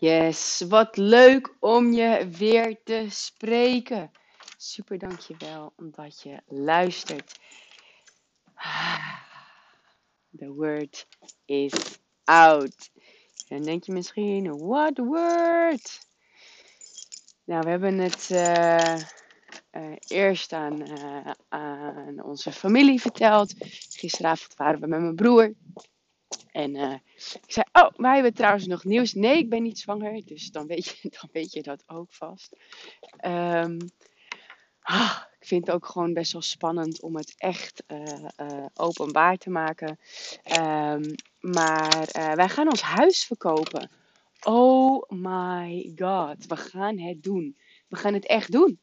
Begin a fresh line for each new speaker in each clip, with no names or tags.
Yes, wat leuk om je weer te spreken. Super dankjewel omdat je luistert. The word is out. En denk je misschien, what word? Nou, we hebben het uh, uh, eerst aan, uh, aan onze familie verteld. Gisteravond waren we met mijn broer. En uh, ik zei, oh, wij hebben trouwens nog nieuws. Nee, ik ben niet zwanger, dus dan weet je, dan weet je dat ook vast. Um, ah, ik vind het ook gewoon best wel spannend om het echt uh, uh, openbaar te maken. Um, maar wij gaan ons huis verkopen. Oh my god, we gaan het doen. We gaan het echt doen.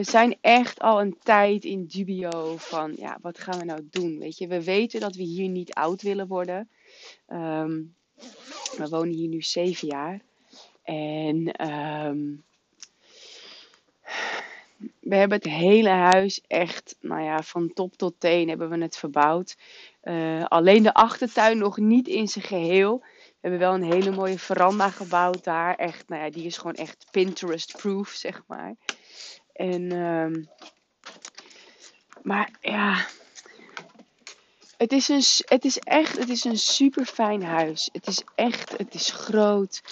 We zijn echt al een tijd in dubio van, ja, wat gaan we nou doen? Weet je, we weten dat we hier niet oud willen worden. Um, we wonen hier nu zeven jaar. En um, we hebben het hele huis echt, nou ja, van top tot teen hebben we het verbouwd. Uh, alleen de achtertuin nog niet in zijn geheel. We hebben wel een hele mooie veranda gebouwd daar. Echt, nou ja, die is gewoon echt Pinterest-proof, zeg maar. En, um, maar ja, het is, een, het is echt, het is een super fijn huis. Het is echt, het is groot.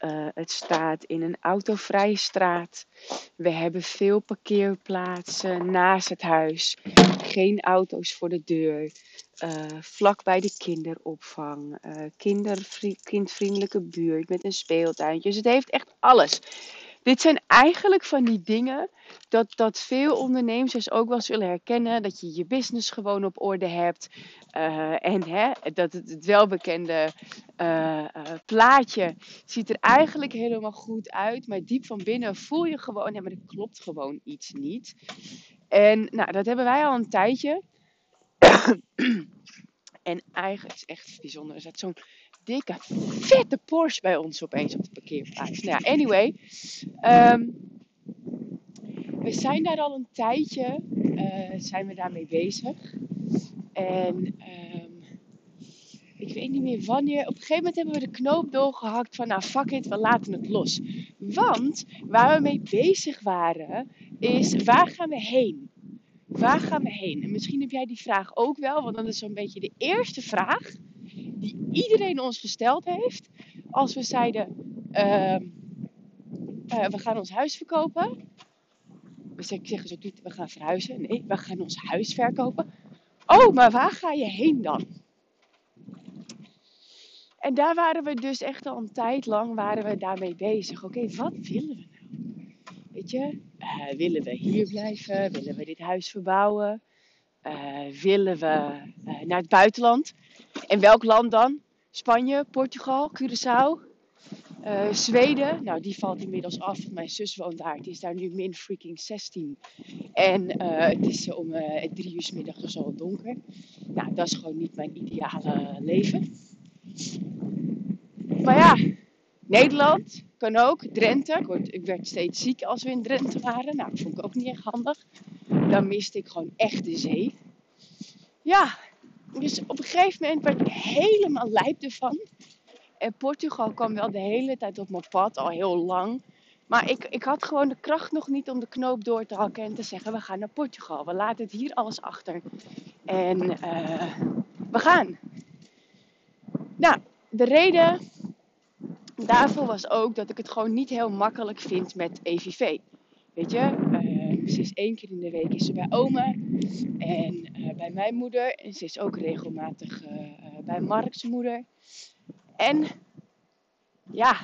Uh, het staat in een autovrije straat. We hebben veel parkeerplaatsen naast het huis. Geen auto's voor de deur. Uh, vlak bij de kinderopvang. Uh, kindvriendelijke buurt met een speeltuintje. Dus het heeft echt alles. Dit zijn eigenlijk van die dingen dat, dat veel ondernemers ook wel zullen herkennen. Dat je je business gewoon op orde hebt. Uh, en hè, dat het, het welbekende uh, uh, plaatje ziet er eigenlijk helemaal goed uit. Maar diep van binnen voel je gewoon, ja, maar er klopt gewoon iets niet. En nou, dat hebben wij al een tijdje. en eigenlijk is echt bijzonder. Er staat zo'n dikke, vette Porsche bij ons opeens op de parkeerplaats. Nou anyway. Um, we zijn daar al een tijdje uh, zijn we daarmee bezig. En um, ik weet niet meer wanneer. Op een gegeven moment hebben we de knoop doorgehakt van nou fuck it, we laten het los. Want waar we mee bezig waren is waar gaan we heen? Waar gaan we heen? En misschien heb jij die vraag ook wel, want dat is zo'n beetje de eerste vraag die iedereen ons gesteld heeft. Als we zeiden, uh, uh, we gaan ons huis verkopen. We zeggen ze ook niet, we gaan verhuizen. Nee, we gaan ons huis verkopen. Oh, maar waar ga je heen dan? En daar waren we dus echt al een tijd lang waren we daarmee bezig. Oké, wat willen we nou? Weet je, uh, willen we hier blijven? Willen we dit huis verbouwen? Uh, willen we naar het buitenland? En welk land dan? Spanje, Portugal, Curaçao, uh, Zweden. Nou, die valt inmiddels af. Mijn zus woont daar. Het is daar nu min freaking 16. En het is om drie uur middag dus al donker. Nou, dat is gewoon niet mijn ideale leven. Maar ja, Nederland kan ook. Drenthe. Ik, ik werd steeds ziek als we in Drenthe waren. Nou, dat vond ik ook niet echt handig. Dan miste ik gewoon echt de zee. Ja, dus op een gegeven moment werd ik helemaal lijp ervan. En Portugal kwam wel de hele tijd op mijn pad, al heel lang. Maar ik, ik had gewoon de kracht nog niet om de knoop door te hakken en te zeggen: we gaan naar Portugal. We laten het hier alles achter. En uh, we gaan. Nou, de reden daarvoor was ook dat ik het gewoon niet heel makkelijk vind met EVV. Weet je, uh, ze is één keer in de week is ze bij oma en uh, bij mijn moeder. En ze is ook regelmatig uh, bij Mark's moeder. En ja,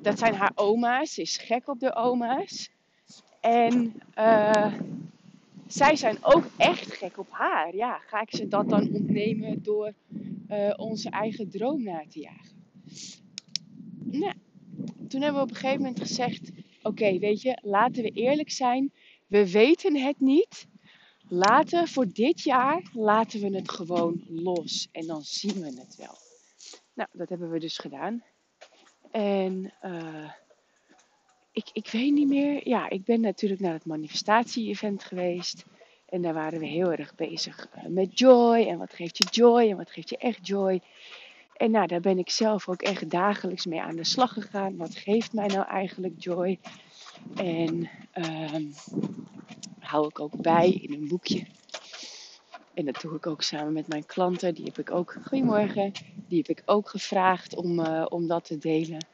dat zijn haar oma's. Ze is gek op de oma's. En zij zijn ook echt gek op haar. Ja, ga ik ze dat dan ontnemen door onze eigen droom na te jagen? Nou, toen hebben we op een gegeven moment gezegd: Oké, weet je, laten we eerlijk zijn. We weten het niet. Laten voor dit jaar laten we het gewoon los. En dan zien we het wel. Nou, dat hebben we dus gedaan. En uh, ik, ik weet niet meer. Ja, ik ben natuurlijk naar het manifestatie-event geweest. En daar waren we heel erg bezig met joy. En wat geeft je joy? En wat geeft je echt joy? En nou, daar ben ik zelf ook echt dagelijks mee aan de slag gegaan. Wat geeft mij nou eigenlijk joy? En ehm, hou ik ook bij in een boekje. En dat doe ik ook samen met mijn klanten. Die heb ik ook, goedemorgen, die heb ik ook gevraagd om, uh, om dat te delen.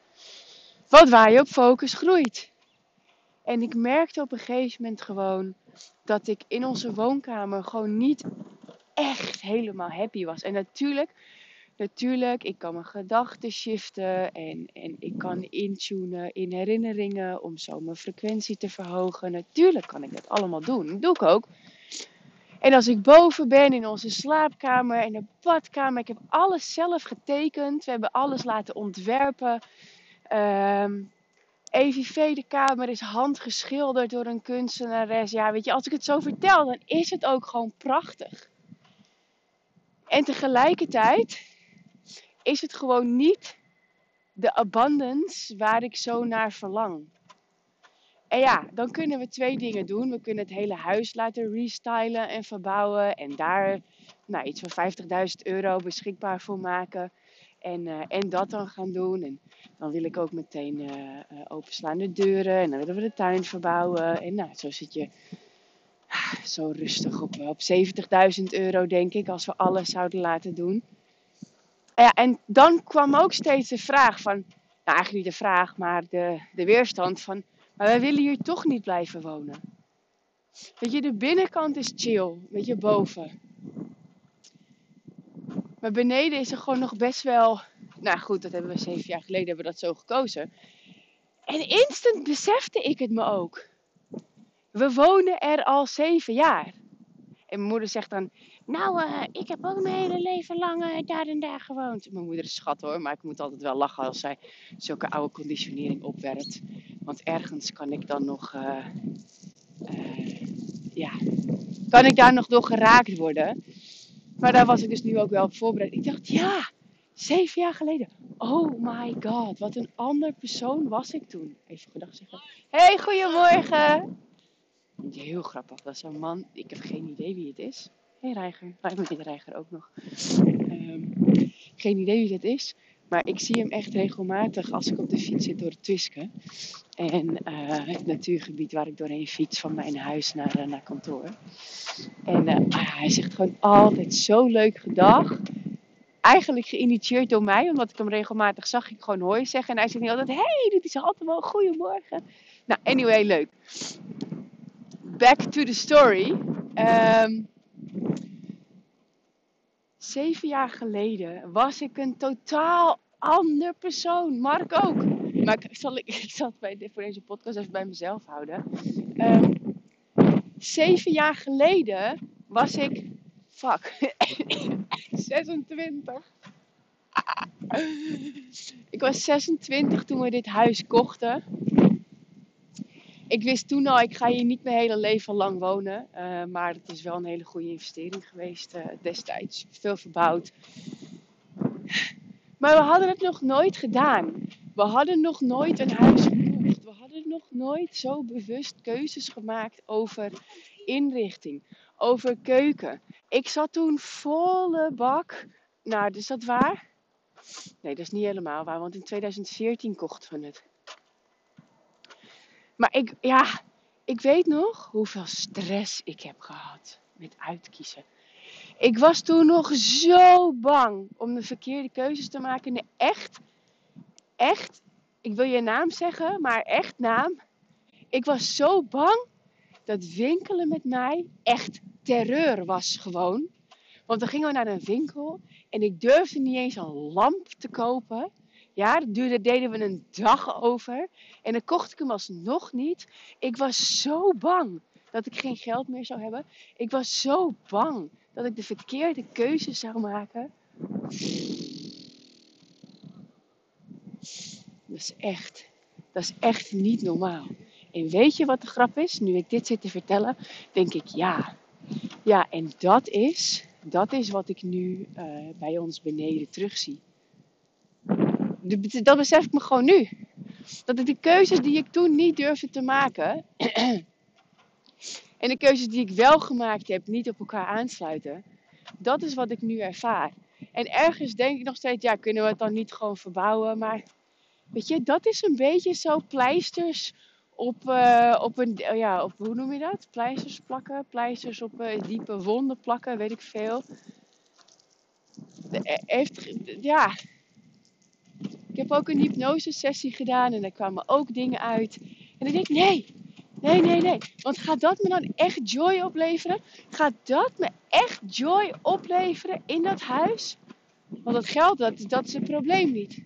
Wat waar je op focus groeit. En ik merkte op een gegeven moment gewoon dat ik in onze woonkamer gewoon niet echt helemaal happy was. En natuurlijk, natuurlijk, ik kan mijn gedachten shiften en, en ik kan intunen in herinneringen om zo mijn frequentie te verhogen. Natuurlijk kan ik dat allemaal doen. Dat doe ik ook. En als ik boven ben in onze slaapkamer, in de badkamer, ik heb alles zelf getekend. We hebben alles laten ontwerpen. Um, EVV de kamer is handgeschilderd door een kunstenares. Ja, weet je, als ik het zo vertel, dan is het ook gewoon prachtig. En tegelijkertijd is het gewoon niet de abundance waar ik zo naar verlang. En ja, dan kunnen we twee dingen doen. We kunnen het hele huis laten restylen en verbouwen. En daar nou, iets van 50.000 euro beschikbaar voor maken. En, uh, en dat dan gaan doen. En dan wil ik ook meteen uh, uh, openslaande deuren. En dan willen we de tuin verbouwen. En nou, zo zit je ah, zo rustig op, op 70.000 euro, denk ik, als we alles zouden laten doen. Ja, en dan kwam ook steeds de vraag van, nou eigenlijk niet de vraag, maar de, de weerstand van, maar wij willen hier toch niet blijven wonen. Weet je, de binnenkant is chill, weet je, boven. Maar beneden is er gewoon nog best wel. Nou goed, dat hebben we zeven jaar geleden hebben we dat zo gekozen. En instant besefte ik het me ook. We wonen er al zeven jaar. En mijn moeder zegt dan: Nou, uh, ik heb ook mijn hele leven lang uh, daar en daar gewoond. Mijn moeder is schat hoor, maar ik moet altijd wel lachen als zij zulke oude conditionering opwerpt. Want ergens kan ik dan nog. Uh, ja, kan ik daar nog door geraakt worden. Maar daar was ik dus nu ook wel op voorbereid. Ik dacht, ja, zeven jaar geleden. Oh my god, wat een ander persoon was ik toen. Even gedag zeggen. Hey, goedemorgen. Heel grappig, dat is zo'n man. Ik heb geen idee wie het is. Hey Reiger. Nou, ik ben Reiger ook nog. Um, geen idee wie het is. Maar ik zie hem echt regelmatig als ik op de fiets zit door het Twisken. En uh, het natuurgebied waar ik doorheen fiets van mijn huis naar, uh, naar kantoor. En uh, hij zegt gewoon altijd zo leuk gedag. Eigenlijk geïnitieerd door mij, omdat ik hem regelmatig zag ik gewoon hooi zeggen. En hij zegt niet altijd, hey, dit is altijd wel goedemorgen. Nou, anyway, leuk. Back to the story. Um, zeven jaar geleden was ik een totaal ander persoon. Mark ook. Maar ik zal, ik, ik zal het bij, voor deze podcast even bij mezelf houden. Um, zeven jaar geleden was ik. Fuck. 26. ik was 26 toen we dit huis kochten. Ik wist toen al, ik ga hier niet mijn hele leven lang wonen. Uh, maar het is wel een hele goede investering geweest uh, destijds. Veel verbouwd. Maar we hadden het nog nooit gedaan. We hadden nog nooit een huis gekocht. We hadden nog nooit zo bewust keuzes gemaakt over inrichting, over keuken. Ik zat toen volle bak. Nou, is dat waar? Nee, dat is niet helemaal waar, want in 2014 kochten we het. Maar ik, ja, ik weet nog hoeveel stress ik heb gehad met uitkiezen. Ik was toen nog zo bang om de verkeerde keuzes te maken. Echt, echt, ik wil je naam zeggen, maar echt naam. Ik was zo bang dat winkelen met mij echt terreur was gewoon. Want dan gingen we naar een winkel en ik durfde niet eens een lamp te kopen. Ja, duurde, deden we een dag over. En dan kocht ik hem alsnog niet. Ik was zo bang dat ik geen geld meer zou hebben. Ik was zo bang dat ik de verkeerde keuze zou maken. Dat is echt, dat is echt niet normaal. En weet je wat de grap is? Nu ik dit zit te vertellen, denk ik ja. Ja, en dat is, dat is wat ik nu uh, bij ons beneden terugzie. Dat besef ik me gewoon nu. Dat ik de keuzes die ik toen niet durfde te maken. en de keuzes die ik wel gemaakt heb, niet op elkaar aansluiten. Dat is wat ik nu ervaar. En ergens denk ik nog steeds, ja, kunnen we het dan niet gewoon verbouwen? Maar weet je, dat is een beetje zo pleisters op, uh, op een, ja, op, hoe noem je dat? Pleisters plakken, pleisters op uh, diepe wonden plakken, weet ik veel. De, heeft, ja. Ik heb ook een hypnose sessie gedaan en daar kwamen ook dingen uit. En ik denk, nee, nee, nee, nee. Want gaat dat me dan echt joy opleveren? Gaat dat me echt joy opleveren in dat huis? Want dat geld, dat, dat is het probleem niet.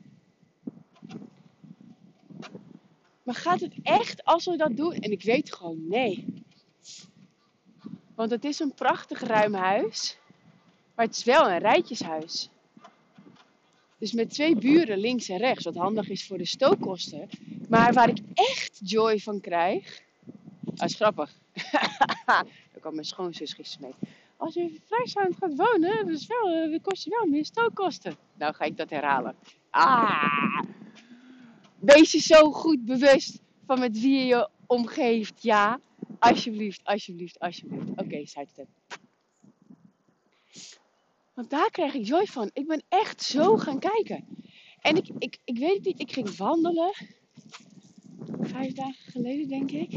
Maar gaat het echt als we dat doen? En ik weet gewoon nee. Want het is een prachtig ruim huis. Maar het is wel een rijtjeshuis. Dus met twee buren links en rechts, wat handig is voor de stookkosten. Maar waar ik echt joy van krijg. Dat is grappig. Daar kwam mijn schoonzus gisteren mee. Als je vrijstaand gaat wonen, dus wel, eh, dan kost je wel meer stookkosten. Nou ga ik dat herhalen. Ah! Wees je zo goed bewust van met wie je je omgeeft. Ja, alsjeblieft, alsjeblieft, alsjeblieft. Oké, okay, het. Want daar krijg ik joy van. Ik ben echt zo gaan kijken. En ik, ik, ik weet het niet, ik ging wandelen. Vijf dagen geleden, denk ik.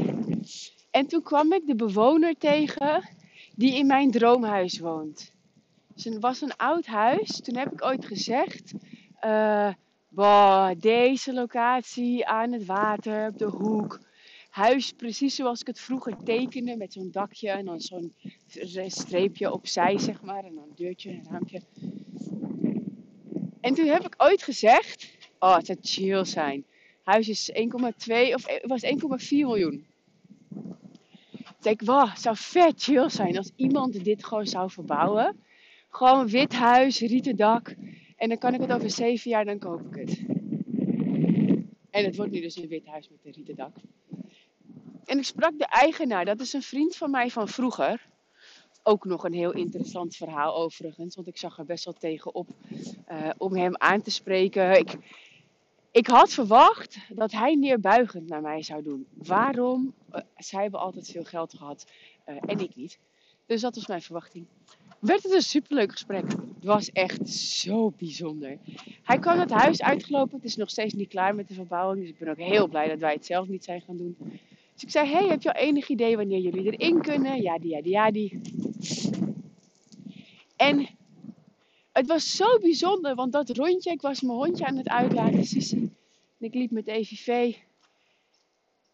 En toen kwam ik de bewoner tegen die in mijn droomhuis woont. Dus het was een oud huis. Toen heb ik ooit gezegd: uh, deze locatie aan het water, op de hoek. Huis precies zoals ik het vroeger tekende, met zo'n dakje en dan zo'n streepje opzij, zeg maar. En dan een deurtje, een raampje. En toen heb ik ooit gezegd: Oh, het zou chill zijn. Huis is 1,2 of was 1,4 miljoen. Ik denk, het zou vet chill zijn als iemand dit gewoon zou verbouwen. Gewoon een wit huis, rieten dak. En dan kan ik het over zeven jaar, dan koop ik het. En het wordt nu dus een wit huis met een rieten dak. En ik sprak de eigenaar, dat is een vriend van mij van vroeger. Ook nog een heel interessant verhaal overigens, want ik zag er best wel tegenop uh, om hem aan te spreken. Ik, ik had verwacht dat hij neerbuigend naar mij zou doen. Waarom? Uh, zij hebben altijd veel geld gehad uh, en ik niet. Dus dat was mijn verwachting. Werd het een superleuk gesprek. Het was echt zo bijzonder. Hij kwam het huis uitgelopen. Het is nog steeds niet klaar met de verbouwing. Dus ik ben ook heel blij dat wij het zelf niet zijn gaan doen. Dus ik zei, hey, heb je al enig idee wanneer jullie erin kunnen? Ja, die, ja, die, ja, die. En het was zo bijzonder, want dat rondje, ik was mijn hondje aan het uitlaten, Sissy. En ik liep met EVV.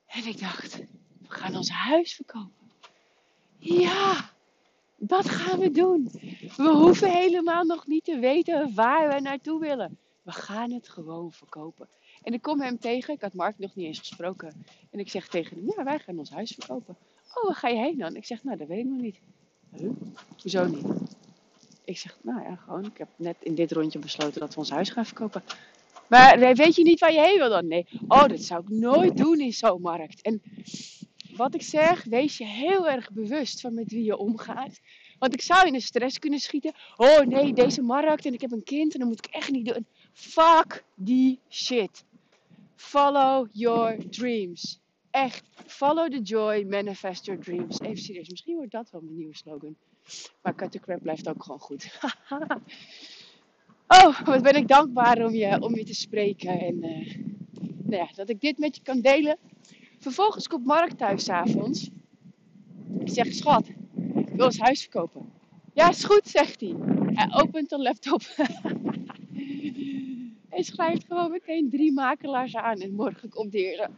En ik dacht, we gaan ons huis verkopen. Ja, dat gaan we doen. We hoeven helemaal nog niet te weten waar we naartoe willen. We gaan het gewoon verkopen. En ik kom hem tegen. Ik had Mark nog niet eens gesproken. En ik zeg tegen hem, ja, wij gaan ons huis verkopen. Oh, waar ga je heen dan? Ik zeg, nou, dat weet ik nog niet. Huh? Hoezo niet? Ik zeg, nou ja, gewoon. Ik heb net in dit rondje besloten dat we ons huis gaan verkopen. Maar weet je niet waar je heen wil dan? Nee. Oh, dat zou ik nooit doen in zo'n markt. En wat ik zeg, wees je heel erg bewust van met wie je omgaat. Want ik zou in de stress kunnen schieten. Oh nee, deze markt en ik heb een kind en dat moet ik echt niet doen. Fuck die shit. Follow your dreams. Echt. Follow the joy, manifest your dreams. Even serieus, misschien wordt dat wel mijn nieuwe slogan. Maar cut the crap blijft ook gewoon goed. oh, wat ben ik dankbaar om je, om je te spreken. En uh, nou ja, dat ik dit met je kan delen. Vervolgens komt Mark thuis s'avonds. Ik zeg, schat, ik wil ons huis verkopen. Ja, is goed, zegt hij. Hij opent de laptop. Hij schrijft gewoon meteen drie makelaars aan en morgen komt hij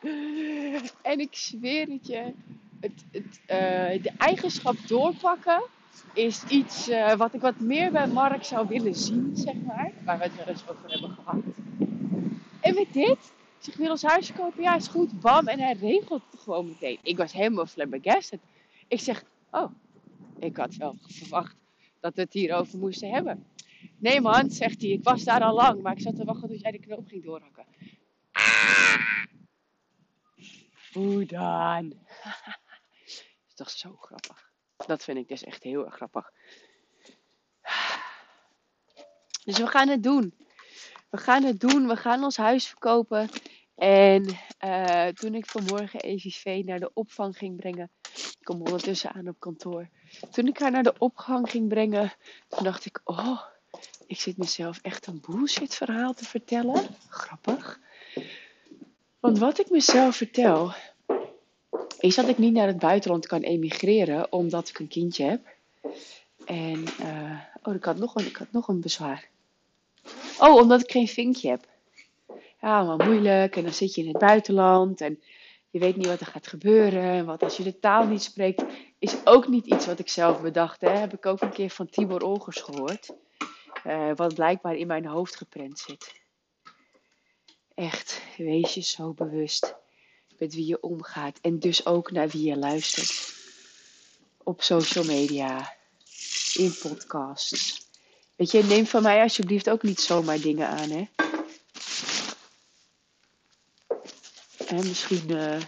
en ik zweer het je, het, het, uh, de eigenschap doorpakken is iets uh, wat ik wat meer bij Mark zou willen zien, zeg maar. Waar we het wel eens over hebben gehad. En met dit, zeg, wil ons huis kopen? Ja, is goed, bam. En hij regelt het gewoon meteen. Ik was helemaal flabbergasted. Ik zeg, oh, ik had wel verwacht dat we het hierover moesten hebben. Nee man, zegt hij, ik was daar al lang, maar ik zat te wachten tot jij de knoop ging doorhakken. Hoe dan? is toch zo grappig. Dat vind ik dus echt heel erg grappig. Dus we gaan het doen. We gaan het doen. We gaan ons huis verkopen. En uh, toen ik vanmorgen EVV naar de opvang ging brengen, ik kom ondertussen aan op kantoor, Toen ik haar naar de opgang ging brengen, toen dacht ik, oh, ik zit mezelf echt een bullshit verhaal te vertellen. Grappig. Want wat ik mezelf vertel, is dat ik niet naar het buitenland kan emigreren omdat ik een kindje heb. En, uh, oh, ik had, nog een, ik had nog een bezwaar. Oh, omdat ik geen vinkje heb. Ja, maar moeilijk. En dan zit je in het buitenland en je weet niet wat er gaat gebeuren. En wat als je de taal niet spreekt, is ook niet iets wat ik zelf bedacht. Heb ik ook een keer van Tibor Olgers gehoord. Uh, wat blijkbaar in mijn hoofd geprent zit. Echt, wees je zo bewust met wie je omgaat. En dus ook naar wie je luistert. Op social media, in podcasts. Weet je, neem van mij alsjeblieft ook niet zomaar dingen aan, hè. En misschien uh,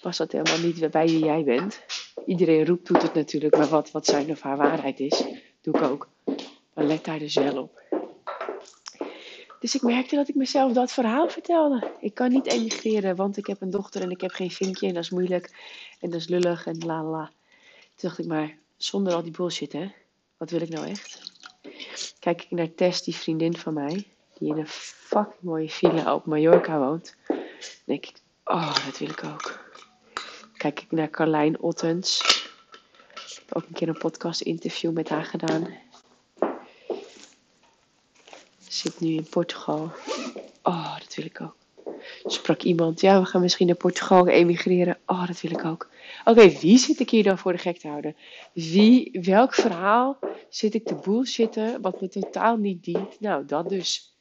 was dat helemaal niet bij wie jij bent. Iedereen roept, doet het natuurlijk, maar wat, wat zijn of haar waarheid is, doe ik ook. Maar let daar dus wel op. Dus ik merkte dat ik mezelf dat verhaal vertelde. Ik kan niet emigreren, want ik heb een dochter en ik heb geen vinkje en dat is moeilijk en dat is lullig en la la. Toen dacht ik maar, zonder al die bullshit hè, wat wil ik nou echt? Kijk ik naar Tess, die vriendin van mij, die in een fucking mooie villa op Mallorca woont. Denk ik, oh, dat wil ik ook. Kijk ik naar Carlijn Ottens. Ik heb ook een keer een podcast interview met haar gedaan zit nu in Portugal. Oh, dat wil ik ook. Sprak iemand, ja, we gaan misschien naar Portugal emigreren. Oh, dat wil ik ook. Oké, wie zit ik hier dan voor de gek te houden? Wie, welk verhaal zit ik te bullshitten wat me totaal niet dient? Nou, dat dus.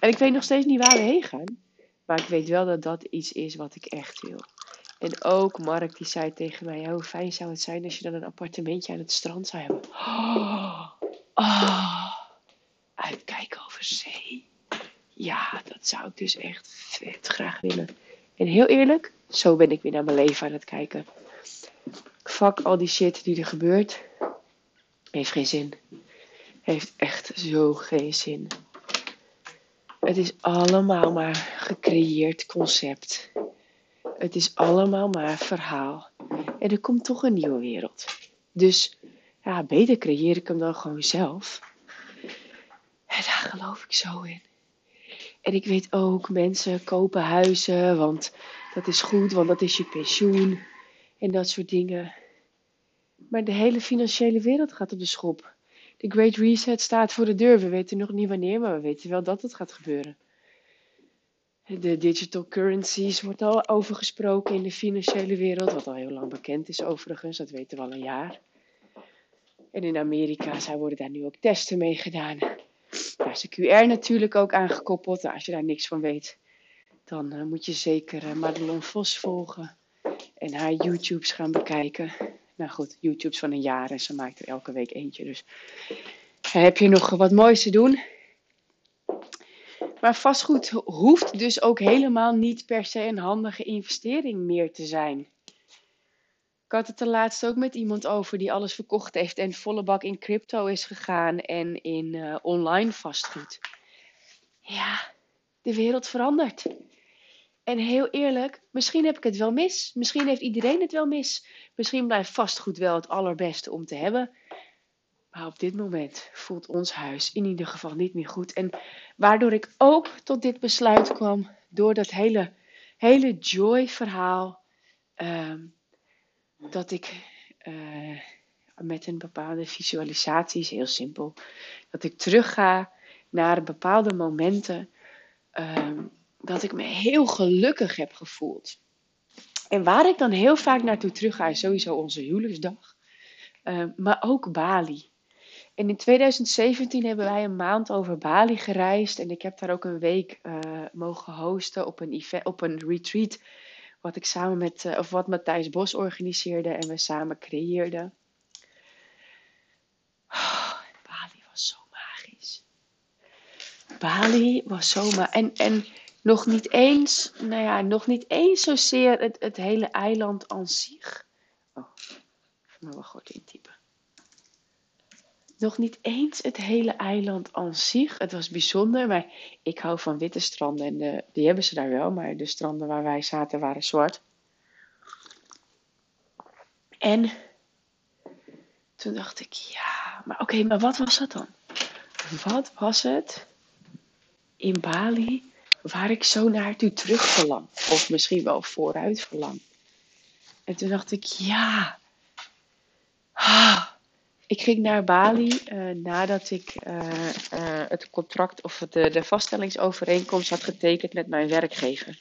En ik weet nog steeds niet waar we heen gaan. Maar ik weet wel dat dat iets is wat ik echt wil. En ook Mark die zei tegen mij, hoe fijn zou het zijn als je dan een appartementje aan het strand zou hebben. Oh, oh uitkijken Ja, dat zou ik dus echt vet graag willen. En heel eerlijk, zo ben ik weer naar mijn leven aan het kijken. Fuck al die shit die er gebeurt. Heeft geen zin. Heeft echt zo geen zin. Het is allemaal maar gecreëerd concept. Het is allemaal maar verhaal. En er komt toch een nieuwe wereld. Dus ja, beter creëer ik hem dan gewoon zelf. Daar geloof ik zo in. En ik weet ook, mensen kopen huizen, want dat is goed, want dat is je pensioen en dat soort dingen. Maar de hele financiële wereld gaat op de schop. De Great Reset staat voor de deur. We weten nog niet wanneer, maar we weten wel dat het gaat gebeuren. De digital currencies wordt al over gesproken in de financiële wereld, wat al heel lang bekend is overigens, dat weten we al een jaar. En in Amerika zou worden daar nu ook testen mee gedaan. Daar is de QR natuurlijk ook aangekoppeld. Nou, als je daar niks van weet, dan uh, moet je zeker uh, Madelon Vos volgen en haar YouTubes gaan bekijken. Nou goed, YouTubes van een jaar en ze maakt er elke week eentje. Dus uh, heb je nog wat moois te doen. Maar vastgoed hoeft dus ook helemaal niet per se een handige investering meer te zijn. Ik had het er laatst ook met iemand over die alles verkocht heeft en volle bak in crypto is gegaan en in uh, online vastgoed. Ja, de wereld verandert. En heel eerlijk, misschien heb ik het wel mis. Misschien heeft iedereen het wel mis. Misschien blijft vastgoed wel het allerbeste om te hebben. Maar op dit moment voelt ons huis in ieder geval niet meer goed. En waardoor ik ook tot dit besluit kwam, door dat hele, hele joy-verhaal. Uh, dat ik uh, met een bepaalde visualisatie, is heel simpel, dat ik terugga naar bepaalde momenten uh, dat ik me heel gelukkig heb gevoeld. En waar ik dan heel vaak naartoe terug ga, is sowieso onze huwelijksdag, uh, maar ook Bali. En in 2017 hebben wij een maand over Bali gereisd en ik heb daar ook een week uh, mogen hosten op een, event, op een retreat wat ik samen met, uh, of wat Matthijs Bos organiseerde en we samen creëerden. Oh, Bali was zo magisch. Bali was zo magisch. En, en nog niet eens, nou ja, nog niet eens zozeer het, het hele eiland aan zich. Oh, even mijn wachtwoord intypen nog niet eens het hele eiland aan zich. Het was bijzonder, maar ik hou van witte stranden. En de, die hebben ze daar wel, maar de stranden waar wij zaten waren zwart. En Toen dacht ik, ja, maar oké, maar wat was dat dan? Wat was het in Bali waar ik zo naartoe terug verlang? Of misschien wel vooruit verlang. En toen dacht ik, ja. Ah, ik ging naar Bali uh, nadat ik uh, uh, het contract of de, de vaststellingsovereenkomst had getekend met mijn werkgever.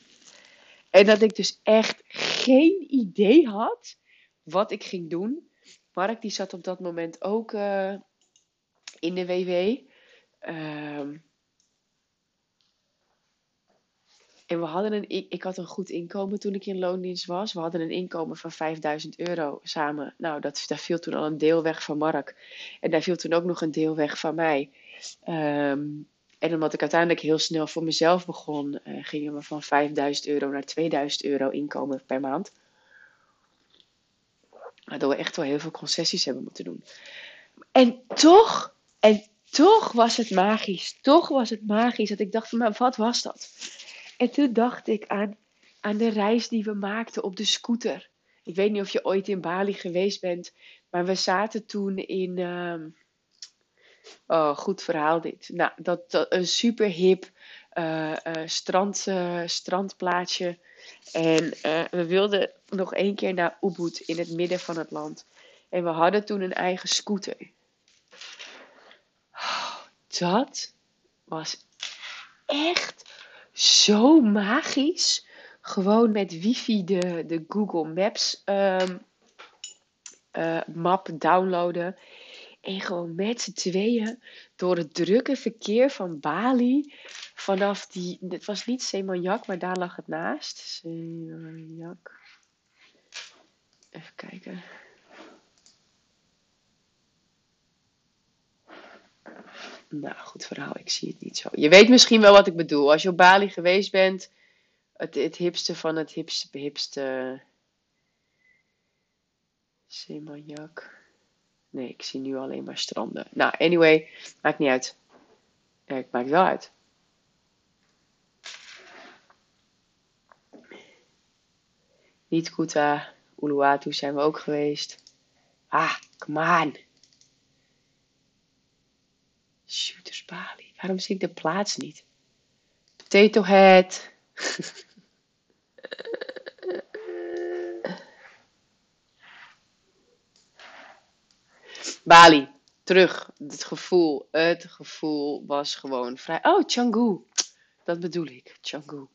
En dat ik dus echt geen idee had wat ik ging doen. Mark die zat op dat moment ook in de WW. En we hadden een, ik had een goed inkomen toen ik in loondienst was. We hadden een inkomen van 5000 euro samen. Nou, dat, daar viel toen al een deel weg van Mark. En daar viel toen ook nog een deel weg van mij. Um, en omdat ik uiteindelijk heel snel voor mezelf begon, uh, gingen we van 5000 euro naar 2000 euro inkomen per maand. Waardoor we echt wel heel veel concessies hebben moeten doen. En toch, en toch was het magisch. Toch was het magisch dat ik dacht van, maar wat was dat? En toen dacht ik aan, aan de reis die we maakten op de scooter. Ik weet niet of je ooit in Bali geweest bent, maar we zaten toen in. Uh, oh, goed verhaal dit. Nou, dat, een super hip uh, uh, strand, uh, strandplaatsje. En we wilden nog één keer naar Ubud in het midden van het land. En we hadden toen een eigen scooter. Oh, dat was echt zo magisch. Gewoon met wifi de, de Google Maps um, uh, map downloaden. En gewoon met z'n tweeën door het drukke verkeer van Bali. Vanaf die, het was niet Semanjak, maar daar lag het naast. Semanjak. Even kijken. Nou, goed verhaal. Ik zie het niet zo. Je weet misschien wel wat ik bedoel. Als je op Bali geweest bent, het, het hipste van het hipste behipste. Semanjak. Nee, ik zie nu alleen maar stranden. Nou, anyway, maakt niet uit. Ja, het maakt wel uit. Niet Kuta, Uluwatu zijn we ook geweest. Ah, come on. Shooters Bali. Waarom zie ik de plaats niet? Potato Head. Bali. Terug. Het gevoel. Het gevoel was gewoon vrij. Oh, Canggu. Dat bedoel ik. Canggu.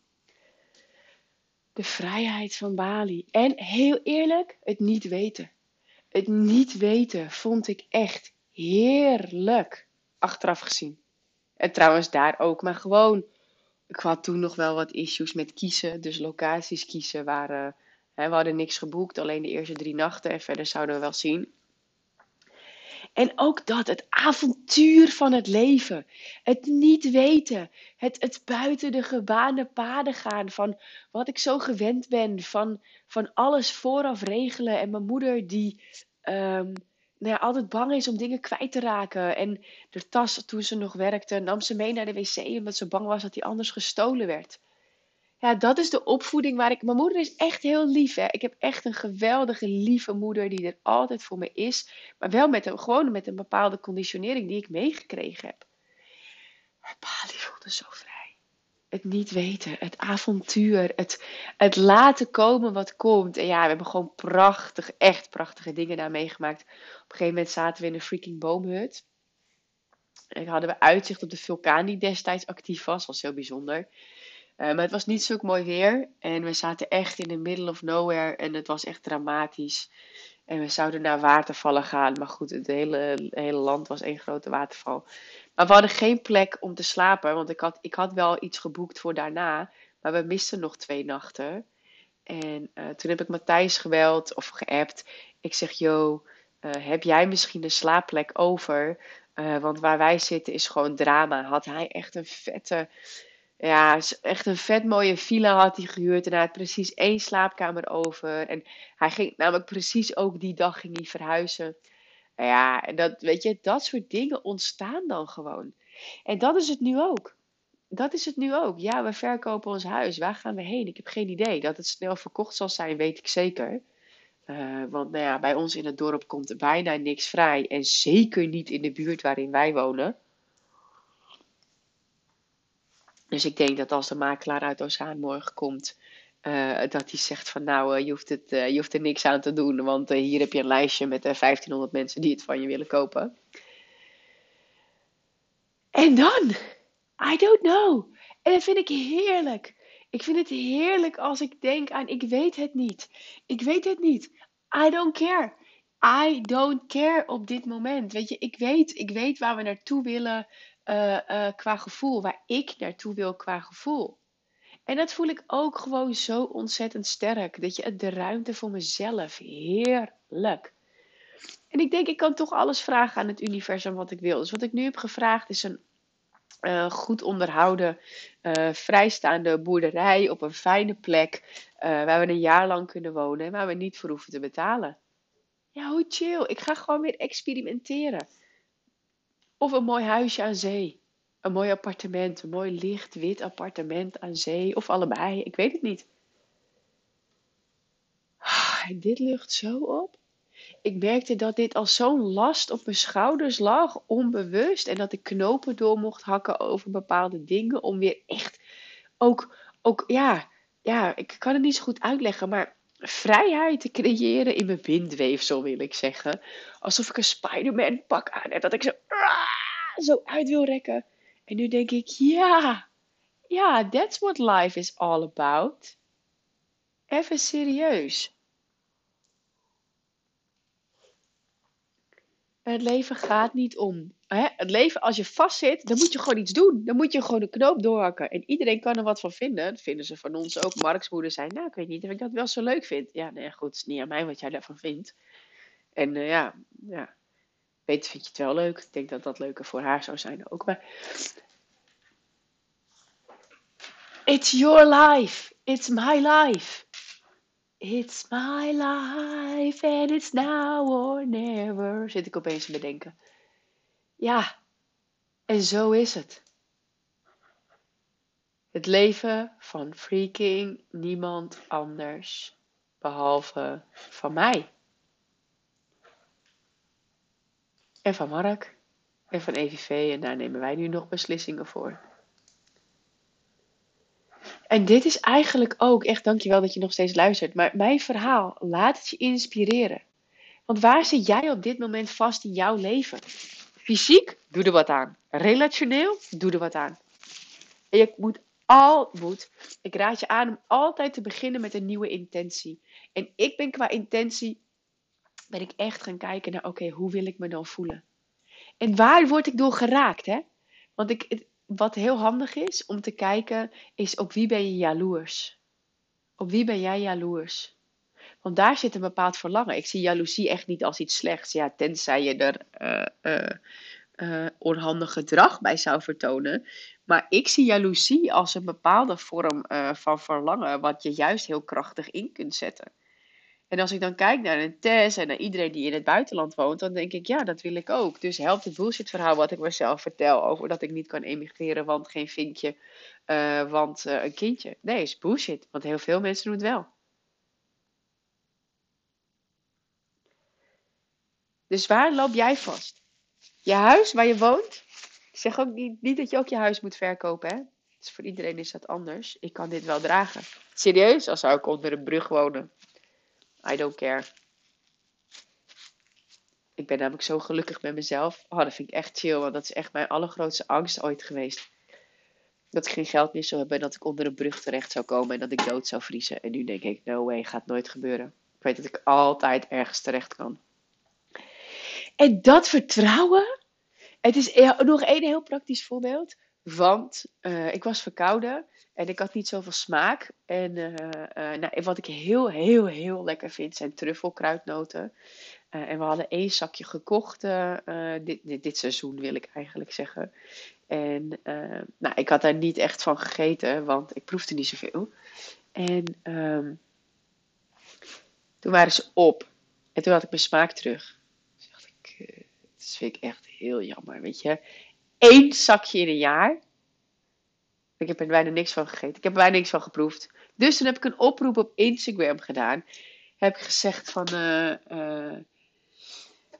De vrijheid van Bali. En heel eerlijk, het niet weten. Het niet weten vond ik echt heerlijk achteraf gezien. En trouwens daar ook, maar gewoon. Ik had toen nog wel wat issues met kiezen. Dus locaties kiezen waren. Hè, we hadden niks geboekt, alleen de eerste drie nachten. En verder zouden we wel zien. En ook dat, het avontuur van het leven. Het niet weten. Het, het buiten de gebaande paden gaan. Van wat ik zo gewend ben. Van, van alles vooraf regelen. En mijn moeder die um, nou ja, altijd bang is om dingen kwijt te raken. En de tas, toen ze nog werkte, nam ze mee naar de wc omdat ze bang was dat die anders gestolen werd. Ja, dat is de opvoeding waar ik. Mijn moeder is echt heel lief. Hè? Ik heb echt een geweldige, lieve moeder die er altijd voor me is. Maar wel met een, gewoon met een bepaalde conditionering die ik meegekregen heb. Maar Bali voelde zo vrij het niet weten, het avontuur, het, het laten komen wat komt. En ja, we hebben gewoon prachtig, echt prachtige dingen daar meegemaakt. Op een gegeven moment zaten we in een freaking boomhut. En hadden we uitzicht op de vulkaan die destijds actief was. Was heel bijzonder. Uh, maar het was niet zo mooi weer. En we zaten echt in the middle of nowhere. En het was echt dramatisch. En we zouden naar watervallen gaan. Maar goed, het hele, hele land was één grote waterval. Maar we hadden geen plek om te slapen. Want ik had, ik had wel iets geboekt voor daarna. Maar we misten nog twee nachten. En uh, toen heb ik Matthijs geweld of geappt. Ik zeg, yo, uh, heb jij misschien een slaapplek over? Uh, want waar wij zitten is gewoon drama. Had hij echt een vette, ja, echt een vet mooie villa had hij gehuurd. En hij had precies één slaapkamer over. En hij ging namelijk precies ook die dag ging hij verhuizen. Nou ja, dat, weet je, dat soort dingen ontstaan dan gewoon. En dat is het nu ook. Dat is het nu ook. Ja, we verkopen ons huis. Waar gaan we heen? Ik heb geen idee. Dat het snel verkocht zal zijn, weet ik zeker. Uh, want nou ja, bij ons in het dorp komt bijna niks vrij. En zeker niet in de buurt waarin wij wonen. Dus ik denk dat als de makelaar uit Ozaan morgen komt, uh, dat hij zegt van nou, uh, je, hoeft het, je hoeft er niks aan te doen. Want hier heb je een lijstje met 1500 mensen die het van je willen kopen. En dan, I don't know. En dat vind ik heerlijk. Ik vind het heerlijk als ik denk aan ik weet het niet. Ik weet het niet. I don't care. I don't care op dit moment. Weet je, ik weet, ik weet waar we naartoe willen qua gevoel. Waar ik naartoe wil qua gevoel. En dat voel ik ook gewoon zo ontzettend sterk. Dat je de ruimte voor mezelf. Heerlijk. En ik denk, ik kan toch alles vragen aan het universum wat ik wil. Dus wat ik nu heb gevraagd is een uh, goed onderhouden, uh, vrijstaande boerderij op een fijne plek. Uh, waar we een jaar lang kunnen wonen en waar we niet voor hoeven te betalen. Ja, hoe chill. Ik ga gewoon weer experimenteren. Of een mooi huisje aan zee. Een mooi appartement. Een mooi licht wit appartement aan zee. Of allebei. Ik weet het niet. Ah, en dit lucht zo op ik merkte dat dit als zo'n last op mijn schouders lag, onbewust. En dat ik knopen door mocht hakken over bepaalde dingen. Om weer echt ook, ook ja, ja, ik kan het niet zo goed uitleggen, maar vrijheid te creëren in mijn windweefsel, wil ik zeggen. Alsof ik een Spider-Man pak aan heb, dat ik zo, ah, zo uit wil rekken. En nu denk ik, ja, ja, that's what life is all about. Even serieus. Het leven gaat niet om. Hè? Het leven, als je vastzit, dan moet je gewoon iets doen. Dan moet je gewoon een knoop doorhakken. En iedereen kan er wat van vinden. Dat vinden ze van ons ook. Marks moeder zei, nou, ik weet niet of ik dat wel zo leuk vind. Ja, nee, goed, het is niet aan mij wat jij daarvan vindt. En uh, ja, ja, weet, vind je het wel leuk. Ik denk dat dat leuker voor haar zou zijn ook. Maar it's your life. It's my life. It's my life and it's now or never. Zit ik opeens te bedenken. Ja, en zo is het. Het leven van freaking niemand anders behalve van mij. En van Mark. En van EVV. En daar nemen wij nu nog beslissingen voor. En dit is eigenlijk ook, echt dankjewel dat je nog steeds luistert, maar mijn verhaal, laat het je inspireren. Want waar zit jij op dit moment vast in jouw leven? Fysiek, doe er wat aan. Relationeel, doe er wat aan. En je moet al, moet, ik raad je aan om altijd te beginnen met een nieuwe intentie. En ik ben qua intentie, ben ik echt gaan kijken naar, oké, hoe wil ik me dan voelen? En waar word ik door geraakt, hè? Want ik, wat heel handig is om te kijken, is op wie ben je jaloers? Op wie ben jij jaloers? Want daar zit een bepaald verlangen. Ik zie jaloezie echt niet als iets slechts. Ja, tenzij je er uh, uh, uh, onhandig gedrag bij zou vertonen. Maar ik zie jaloezie als een bepaalde vorm van verlangen, wat je juist heel krachtig in kunt zetten. En als ik dan kijk naar een Tess en naar iedereen die in het buitenland woont, dan denk ik, ja, dat wil ik ook. Dus helpt het bullshit verhaal wat ik mezelf vertel over dat ik niet kan emigreren, want geen vinkje, uh, want uh, een kindje. Nee, is bullshit, want heel veel mensen doen het wel. Dus waar loop jij vast? Je huis waar je woont? Ik zeg ook niet, niet dat je ook je huis moet verkopen, hè? Dus voor iedereen is dat anders. Ik kan dit wel dragen. Serieus, als zou ik onder een brug wonen. I don't care. Ik ben namelijk zo gelukkig met mezelf. Oh, dat vind ik echt chill, want dat is echt mijn allergrootste angst ooit geweest. Dat ik geen geld meer zou hebben en dat ik onder een brug terecht zou komen en dat ik dood zou vriezen. En nu denk ik, no way, gaat nooit gebeuren. Ik weet dat ik altijd ergens terecht kan. En dat vertrouwen, het is nog één heel praktisch voorbeeld. Want uh, ik was verkouden en ik had niet zoveel smaak. En uh, uh, nou, wat ik heel, heel, heel lekker vind zijn truffelkruidnoten. en we hadden één zakje gekocht dit, dit, dit, seizoen, wil ik eigenlijk zeggen. En nou, ik had daar niet echt van gegeten, want ik proefde niet zoveel. En um, toen waren ze op. En toen had ik mijn smaak terug. Dacht ik, dat vind ik echt heel jammer, weet je één zakje in een jaar. Ik heb er bijna niks van gegeten. Ik heb er bijna niks van geproefd. Dus toen heb ik een oproep op Instagram gedaan. heb ik gezegd van...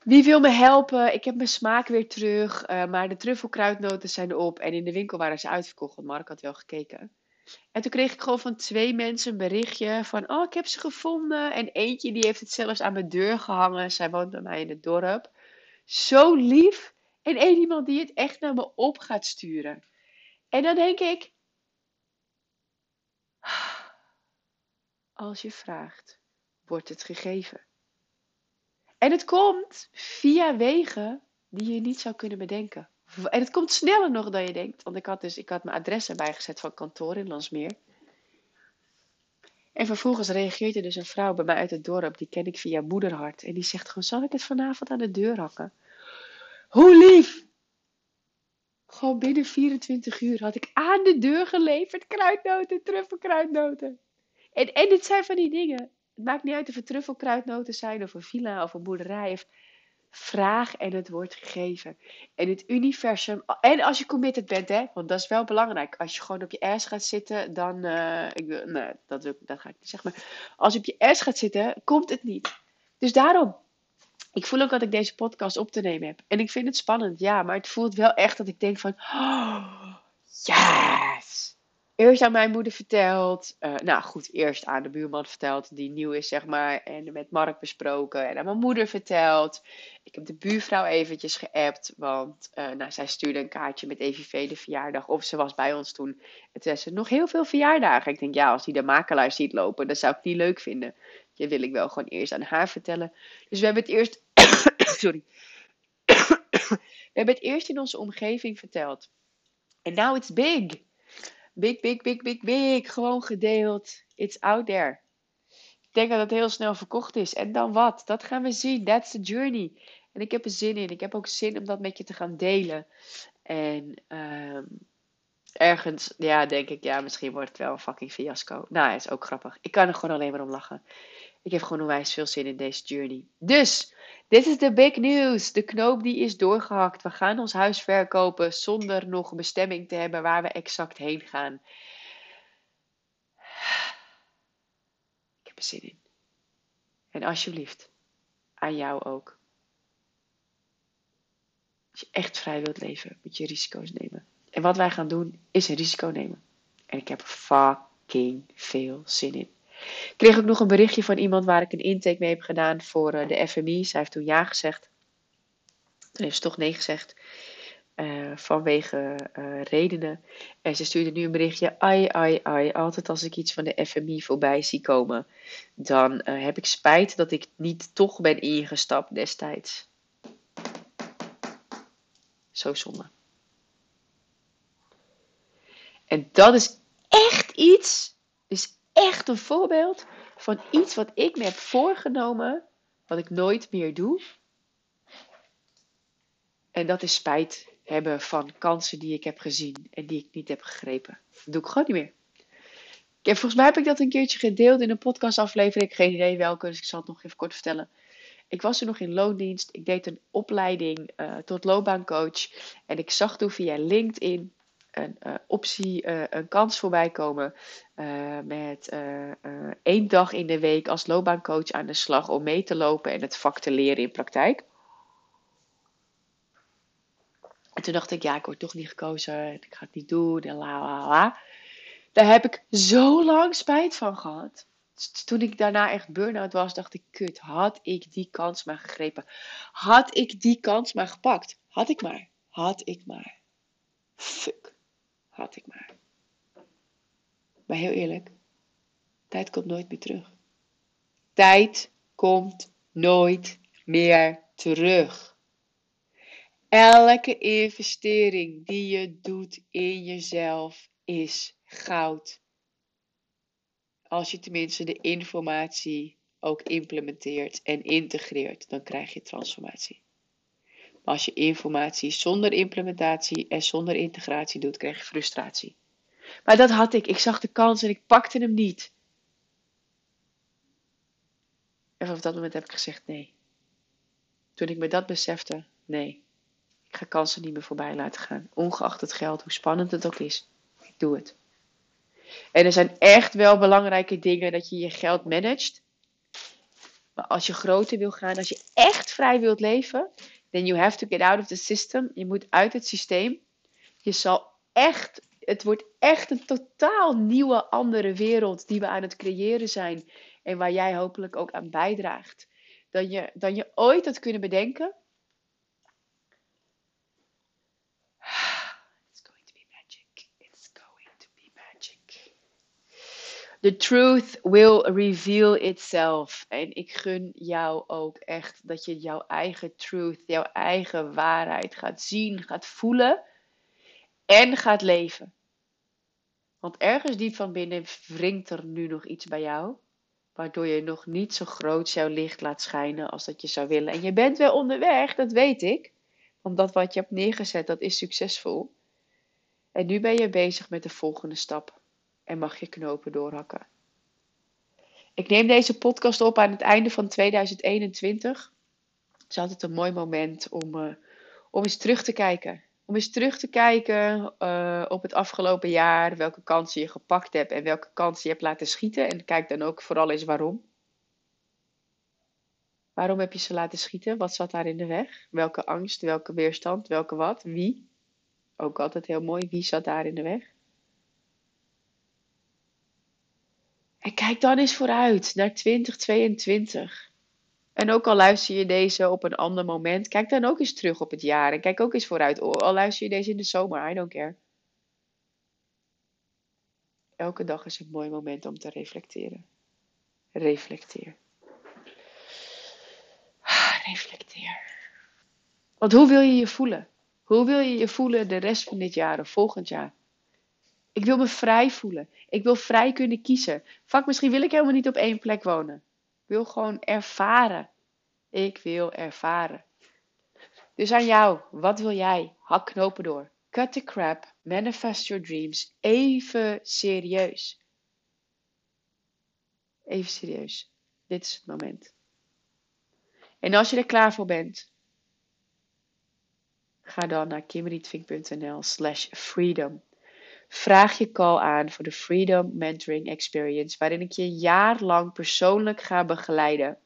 wie wil me helpen? Ik heb mijn smaak weer terug. maar de truffelkruidnoten zijn op. En in de winkel waren ze uitverkocht. Want Mark had wel gekeken. En toen kreeg ik gewoon van twee mensen een berichtje van, oh, ik heb ze gevonden. En eentje die heeft het zelfs aan mijn deur gehangen. Zij woont bij mij in het dorp. Zo lief. En één iemand die het echt naar me op gaat sturen. En dan denk ik, als je vraagt, wordt het gegeven. En het komt via wegen die je niet zou kunnen bedenken. En het komt sneller nog dan je denkt. Want ik had dus ik had mijn adres erbij gezet van kantoor in Landsmeer. En vervolgens reageert er dus een vrouw bij mij uit het dorp. Die ken ik via moederhart. En die zegt gewoon, zal ik het vanavond aan de deur hakken? Hoe lief! Gewoon binnen 24 uur had ik aan de deur geleverd kruidnoten, truffelkruidnoten. En, en dit zijn van die dingen. Het maakt niet uit of het truffelkruidnoten zijn of een villa of een boerderij. Vraag en het wordt gegeven. En het universum. En als je committed bent, hè, want dat is wel belangrijk. Als je gewoon op je ass gaat zitten, dan. Uh, ik, nee, dat, dat ga ik niet zeggen. Maar als je op je ass gaat zitten, komt het niet. Dus daarom. Ik voel ook dat ik deze podcast op te nemen heb. En ik vind het spannend, ja. Maar het voelt wel echt dat ik denk van. Oh, yes! eerst aan mijn moeder verteld. Uh, nou goed, eerst aan de buurman verteld, die nieuw is, zeg maar. En met Mark besproken. En aan mijn moeder verteld. Ik heb de buurvrouw eventjes geappt. Want uh, nou, zij stuurde een kaartje met EVV de verjaardag. Of ze was bij ons toen. Het was nog heel veel verjaardagen. Ik denk, ja, als die de makelaar ziet lopen, dat zou ik niet leuk vinden. Dat wil ik wel gewoon eerst aan haar vertellen. Dus we hebben het eerst. Sorry. we hebben het eerst in onze omgeving verteld. En now it's big. Big, big, big, big, big. Gewoon gedeeld. It's out there. Ik denk dat het heel snel verkocht is. En dan wat? Dat gaan we zien. That's the journey. En ik heb er zin in. Ik heb ook zin om dat met je te gaan delen. En um, ergens, ja, denk ik, ja, misschien wordt het wel een fucking fiasco. Nou, het is ook grappig. Ik kan er gewoon alleen maar om lachen. Ik heb gewoon onwijs veel zin in deze journey. Dus, dit is de big news. De knoop die is doorgehakt. We gaan ons huis verkopen zonder nog een bestemming te hebben waar we exact heen gaan. Ik heb er zin in. En alsjeblieft, aan jou ook. Als je echt vrij wilt leven, moet je risico's nemen. En wat wij gaan doen, is een risico nemen. En ik heb fucking veel zin in. Ik kreeg ook nog een berichtje van iemand waar ik een intake mee heb gedaan voor uh, de FMI. Zij heeft toen ja gezegd. Toen heeft ze toch nee gezegd. Uh, vanwege uh, redenen. En ze stuurde nu een berichtje. Ai, ai, ai. Altijd als ik iets van de FMI voorbij zie komen. Dan heb ik spijt dat ik niet toch ben ingestapt destijds. Zo zonde. En dat is echt iets. Echt een voorbeeld van iets wat ik me heb voorgenomen, wat ik nooit meer doe. En dat is spijt hebben van kansen die ik heb gezien en die ik niet heb gegrepen. Dat doe ik gewoon niet meer. Ik heb, volgens mij heb ik dat een keertje gedeeld in een podcastaflevering. Geen idee welke, dus ik zal het nog even kort vertellen. Ik was er nog in loondienst. Ik deed een opleiding uh, tot loopbaancoach. En ik zag toen via LinkedIn een uh, optie, uh, een kans voorbij komen uh, met één dag in de week als loopbaancoach aan de slag om mee te lopen en het vak te leren in praktijk. En toen dacht ik, ja, ik word toch niet gekozen, ik ga het niet doen en la la la. Daar heb ik zo lang spijt van gehad. Toen ik daarna echt burn-out was, dacht ik, kut, had ik die kans maar gegrepen. Had ik die kans maar gepakt. Had ik maar. Had ik maar. Had ik maar. Maar heel eerlijk, tijd komt nooit meer terug. Tijd komt nooit meer terug. Elke investering die je doet in jezelf is goud. Als je tenminste de informatie ook implementeert en integreert, dan krijg je transformatie. Als je informatie zonder implementatie en zonder integratie doet, krijg je frustratie. Maar dat had ik. Ik zag de kans en ik pakte hem niet. En vanaf dat moment heb ik gezegd nee. Toen ik me dat besefte, nee. Ik ga kansen niet meer voorbij laten gaan. Ongeacht het geld, hoe spannend het ook is. Ik doe het. En er zijn echt wel belangrijke dingen dat je je geld managt. Maar als je groter wil gaan, als je echt vrij wilt leven, then you have to get out of the system. Je moet uit het systeem. Je zal echt, het wordt echt een totaal nieuwe, andere wereld die we aan het creëren zijn. En waar jij hopelijk ook aan bijdraagt. Dan je, dan je ooit had kunnen bedenken. It's going to be magic. It's going to be magic. The truth will reveal itself. En ik gun jou ook echt dat je jouw eigen truth, jouw eigen waarheid gaat zien, gaat voelen en gaat leven. Want ergens diep van binnen wringt er nu nog iets bij jou, waardoor je nog niet zo groot jouw licht laat schijnen als dat je zou willen. En je bent wel onderweg, dat weet ik. Want dat wat je hebt neergezet, dat is succesvol. En nu ben je bezig met de volgende stap en mag je knopen doorhakken. Ik neem deze podcast op aan het einde van 2021. Het is altijd een mooi moment om, uh, om eens terug te kijken. Om eens terug te kijken uh, op het afgelopen jaar, welke kansen je gepakt hebt en welke kansen je hebt laten schieten. En kijk dan ook vooral eens waarom. Waarom heb je ze laten schieten? Wat zat daar in de weg? Welke angst, welke weerstand, welke wat, wie? Ook altijd heel mooi, wie zat daar in de weg? En kijk dan eens vooruit naar 2022. En ook al luister je deze op een ander moment, kijk dan ook eens terug op het jaar. En kijk ook eens vooruit. Al luister je deze in de zomer, I don't care. Elke dag is een mooi moment om te reflecteren. Reflecteer. Reflecteer. Want hoe wil je je voelen? Hoe wil je je voelen de rest van dit jaar of volgend jaar? Ik wil me vrij voelen. Ik wil vrij kunnen kiezen. Vak, misschien wil ik helemaal niet op één plek wonen. Ik wil gewoon ervaren. Ik wil ervaren. Dus aan jou, wat wil jij? Hak knopen door. Cut the crap. Manifest your dreams. Even serieus. Even serieus. Dit is het moment. En als je er klaar voor bent, ga dan naar kimberlytvink.nl slash freedom. Vraag je call aan voor de Freedom Mentoring Experience, waarin ik je een jaar lang persoonlijk ga begeleiden.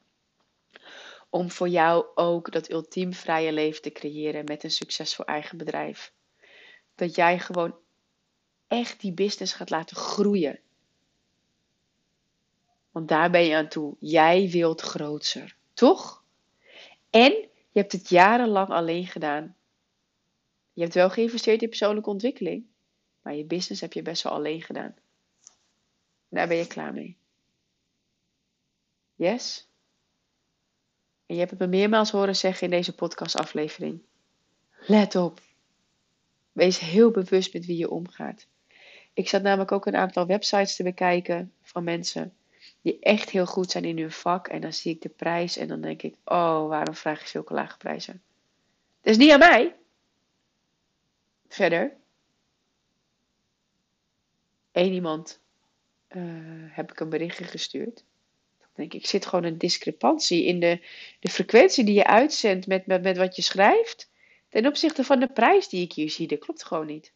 Om voor jou ook dat ultiem vrije leven te creëren met een succesvol eigen bedrijf. Dat jij gewoon echt die business gaat laten groeien. Want daar ben je aan toe. Jij wilt groter, toch? En je hebt het jarenlang alleen gedaan. Je hebt wel geïnvesteerd in persoonlijke ontwikkeling. Maar je business heb je best wel alleen gedaan. Daar ben je klaar mee. Yes? En je hebt het me meermaals horen zeggen in deze podcastaflevering. Let op. Wees heel bewust met wie je omgaat. Ik zat namelijk ook een aantal websites te bekijken van mensen die echt heel goed zijn in hun vak. En dan zie ik de prijs en dan denk ik, oh, waarom vraag je zulke lage prijzen? Het is niet aan mij. Verder, één iemand uh, heb ik een berichtje gestuurd. Dan denk ik, ik zit gewoon een discrepantie in de, de frequentie die je uitzendt met, met, met wat je schrijft. Ten opzichte van de prijs die ik hier zie. Dat klopt gewoon niet.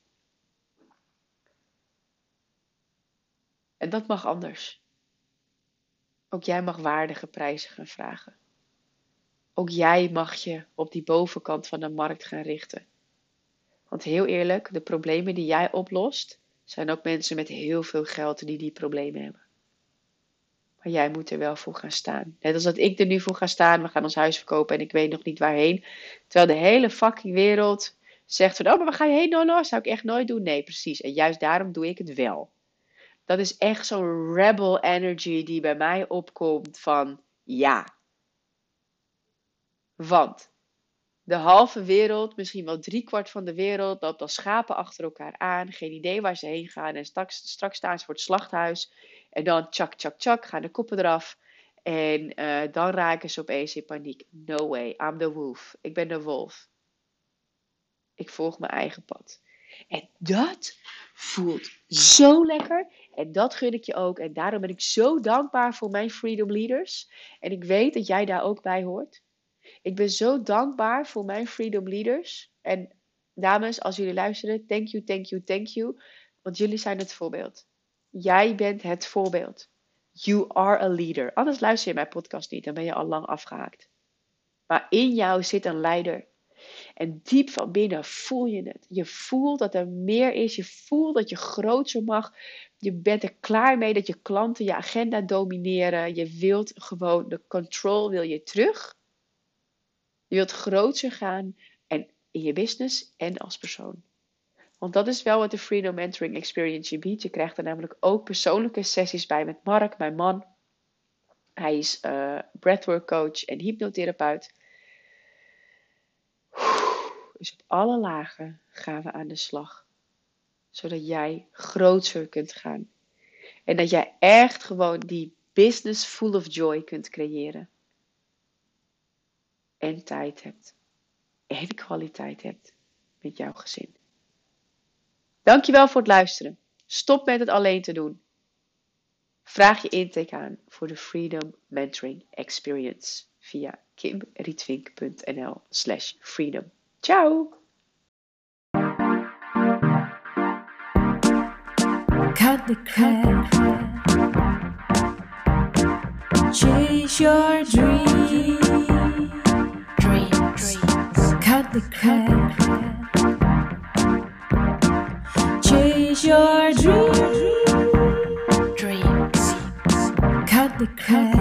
En dat mag anders. Ook jij mag waardige prijzen gaan vragen. Ook jij mag je op die bovenkant van de markt gaan richten. Want heel eerlijk, de problemen die jij oplost, zijn ook mensen met heel veel geld die die problemen hebben. Maar jij moet er wel voor gaan staan. Net als dat ik er nu voor ga staan. We gaan ons huis verkopen en ik weet nog niet waarheen. Terwijl de hele fucking wereld zegt van, oh, maar waar ga je heen? Nou, zou ik echt nooit doen. Nee, precies. En juist daarom doe ik het wel. Dat is echt zo'n rebel energy die bij mij opkomt van, ja. Want de halve wereld, misschien wel driekwart van de wereld, loopt als schapen achter elkaar aan. Geen idee waar ze heen gaan. En straks, straks staan ze voor het slachthuis. En dan tjak, tjak, tjak, gaan de koppen eraf. En uh, dan raken ze opeens in paniek. No way, I'm the wolf. Ik ben de wolf. Ik volg mijn eigen pad. En dat voelt zo lekker. En dat gun ik je ook. En daarom ben ik zo dankbaar voor mijn Freedom Leaders. En ik weet dat jij daar ook bij hoort. Ik ben zo dankbaar voor mijn Freedom Leaders. En dames, als jullie luisteren, thank you, thank you, thank you. Want jullie zijn het voorbeeld. Jij bent het voorbeeld. You are a leader. Anders luister je mijn podcast niet, dan ben je al lang afgehaakt. Maar in jou zit een leider. En diep van binnen voel je het. Je voelt dat er meer is. Je voelt dat je groter mag. Je bent er klaar mee dat je klanten je agenda domineren. Je wilt gewoon de control wil je terug. Je wilt groter gaan en in je business en als persoon. Want dat is wel wat de Freedom Mentoring Experience je biedt. Je krijgt er namelijk ook persoonlijke sessies bij met Mark, mijn man. Hij is uh, breathwork coach en hypnotherapeut. Dus op alle lagen gaan we aan de slag. Zodat jij groter kunt gaan. En dat jij echt gewoon die business full of joy kunt creëren. En tijd hebt. En kwaliteit hebt met jouw gezin. Dankjewel voor het luisteren. Stop met het alleen te doen. Vraag je intake aan voor de Freedom Mentoring Experience via kimrietvink.nl slash freedom. Ciao! The. Chase your dreams. Dreams. Cut the crap. Chase your dreams. Dreams. Cut the crap.